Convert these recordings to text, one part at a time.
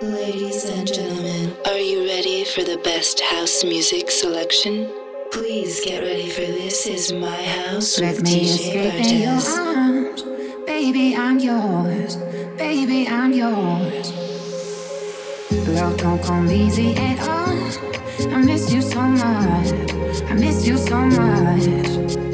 Ladies and gentlemen, are you ready for the best house music selection? Please get ready for this is my house. Let me escape in your arms. Baby, I'm yours. Baby, I'm yours. Love don't come easy at all. I miss you so much. I miss you so much.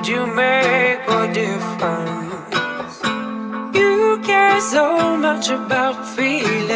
Could you make a difference? You care so much about feelings.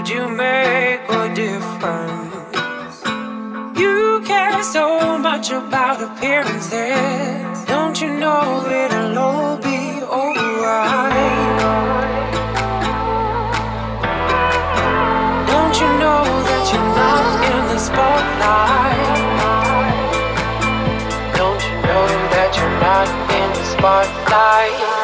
Could you make a difference? You care so much about appearances. Don't you know it'll all be alright? Don't you know that you're not in the spotlight? Don't you know that you're not in the spotlight?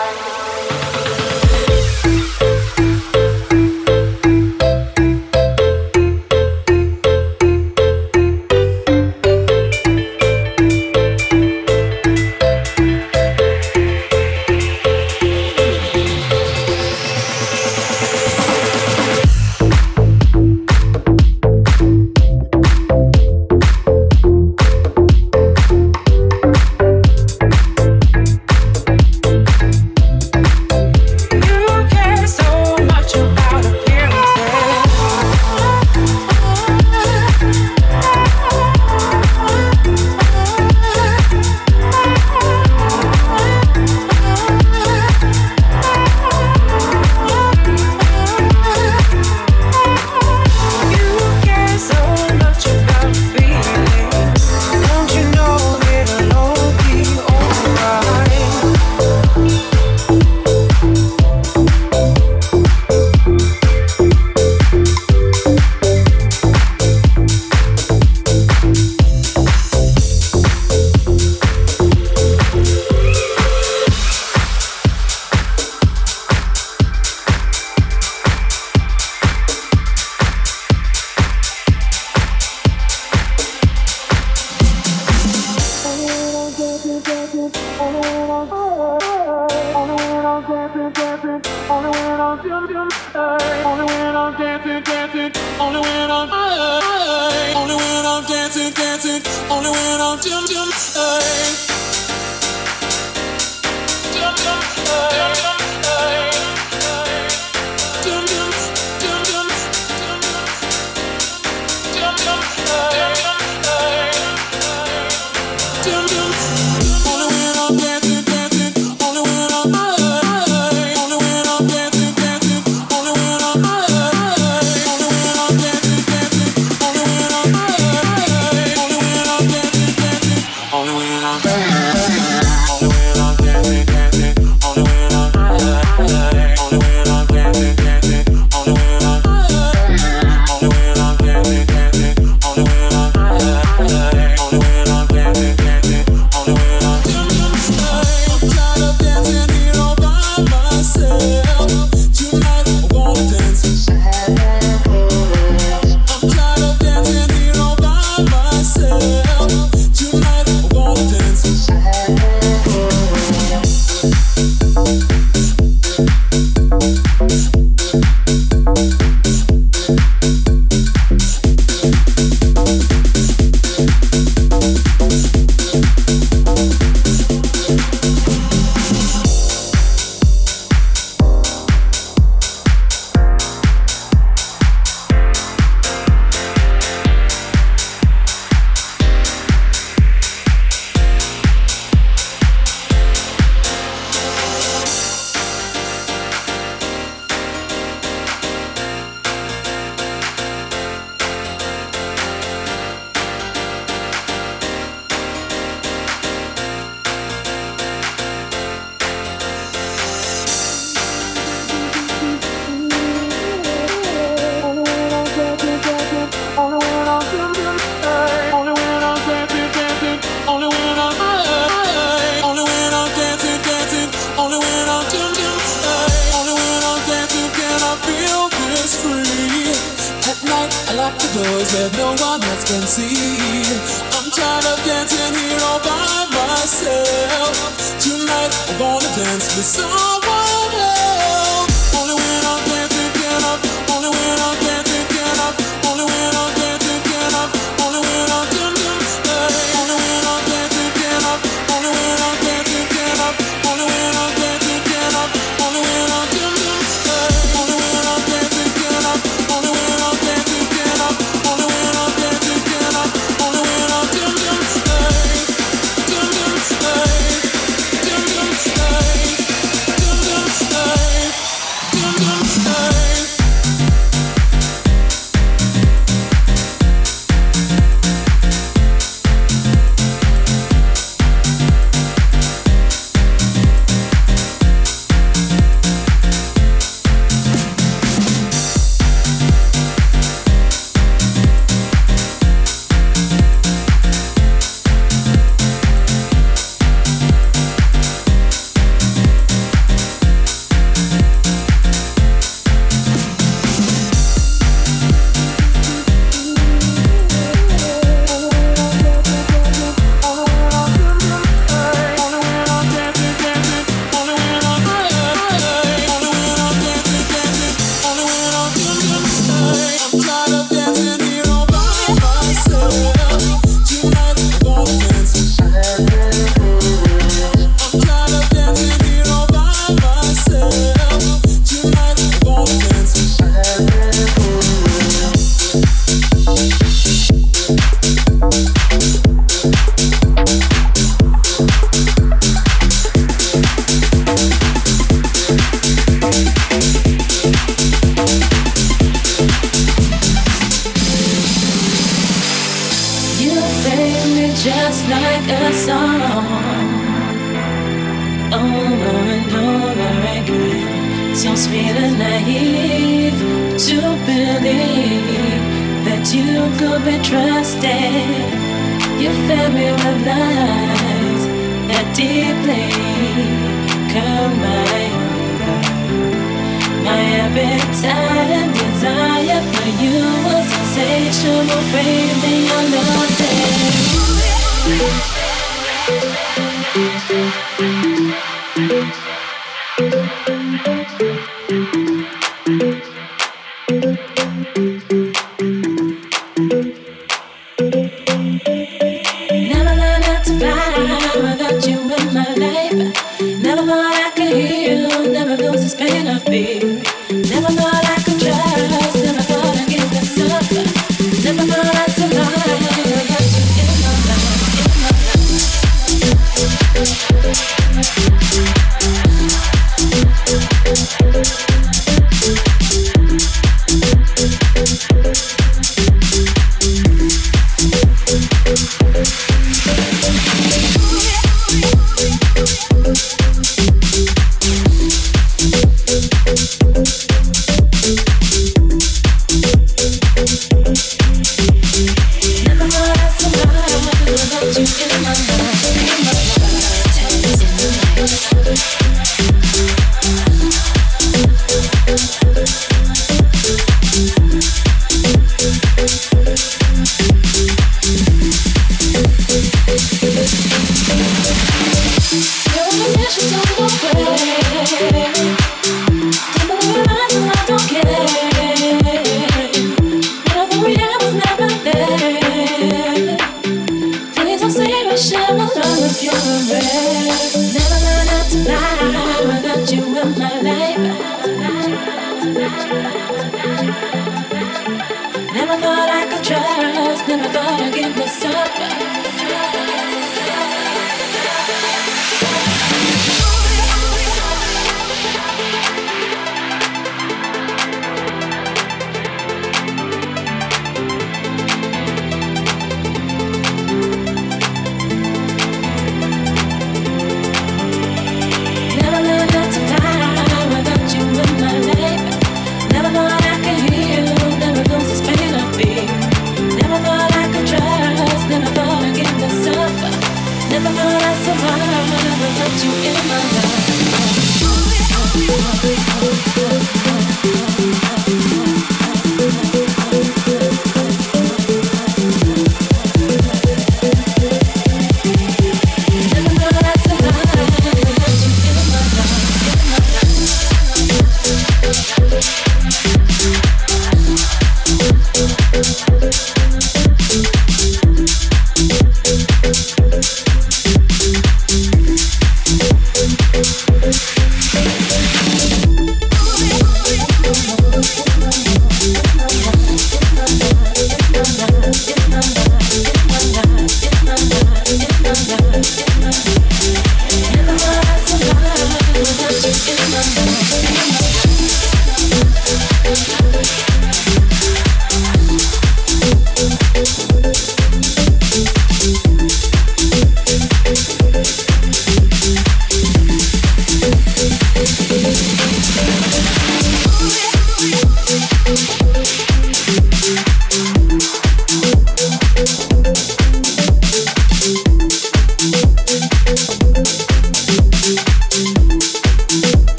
Never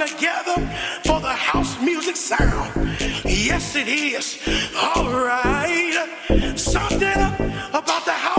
together for the house music sound. Yes, it is. All right. Something about the house.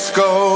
let's go.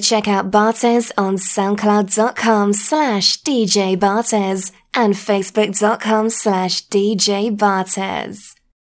Check out Bartez on soundcloud.com slash and facebook.com slash.